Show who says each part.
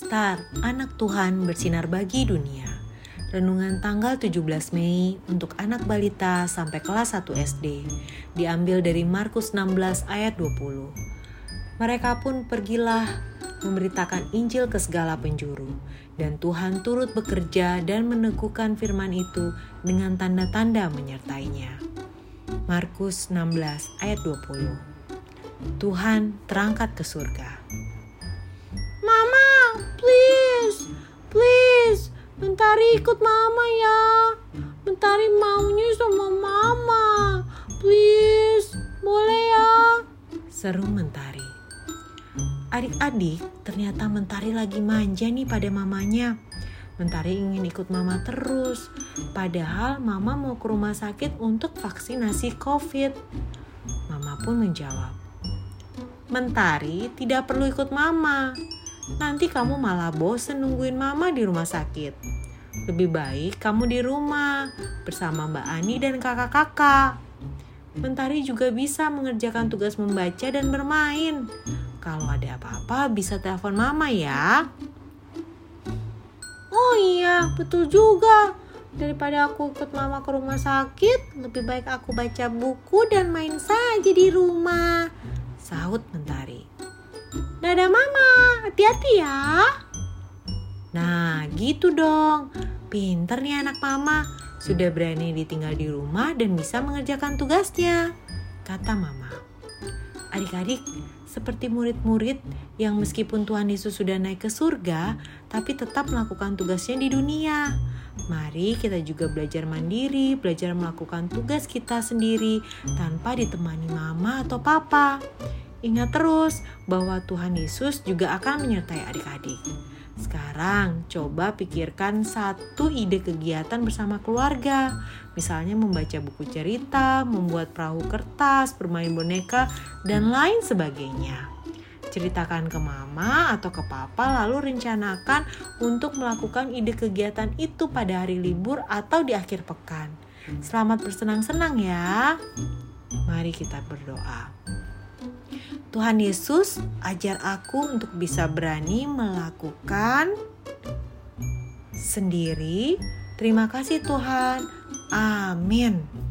Speaker 1: Star, anak Tuhan bersinar bagi dunia. Renungan tanggal 17 Mei untuk anak balita sampai kelas 1 SD. Diambil dari Markus 16 ayat 20. Mereka pun pergilah memberitakan Injil ke segala penjuru. Dan Tuhan turut bekerja dan meneguhkan firman itu dengan tanda-tanda menyertainya. Markus 16 ayat 20 Tuhan terangkat ke surga.
Speaker 2: Ikut mama ya. Mentari maunya sama mama. Please, boleh ya?
Speaker 1: Seru Mentari. Adik-adik, ternyata Mentari lagi manja nih pada mamanya. Mentari ingin ikut mama terus, padahal mama mau ke rumah sakit untuk vaksinasi COVID. Mama pun menjawab, Mentari tidak perlu ikut mama. Nanti kamu malah bosen nungguin mama di rumah sakit. Lebih baik kamu di rumah bersama Mbak Ani dan kakak-kakak. Mentari juga bisa mengerjakan tugas membaca dan bermain. Kalau ada apa-apa bisa telepon mama ya.
Speaker 2: Oh iya, betul juga. Daripada aku ikut mama ke rumah sakit, lebih baik aku baca buku dan main saja di rumah. Sahut Mentari. Dadah mama, hati-hati ya.
Speaker 1: Nah, gitu dong. Pinter nih anak mama. Sudah berani ditinggal di rumah dan bisa mengerjakan tugasnya. Kata mama. Adik-adik, seperti murid-murid yang meskipun Tuhan Yesus sudah naik ke surga, tapi tetap melakukan tugasnya di dunia. Mari kita juga belajar mandiri, belajar melakukan tugas kita sendiri tanpa ditemani mama atau papa. Ingat terus bahwa Tuhan Yesus juga akan menyertai adik-adik. Sekarang coba pikirkan satu ide kegiatan bersama keluarga. Misalnya membaca buku cerita, membuat perahu kertas, bermain boneka, dan lain sebagainya. Ceritakan ke mama atau ke papa lalu rencanakan untuk melakukan ide kegiatan itu pada hari libur atau di akhir pekan. Selamat bersenang-senang ya. Mari kita berdoa. Tuhan Yesus, ajar aku untuk bisa berani melakukan sendiri. Terima kasih, Tuhan. Amin.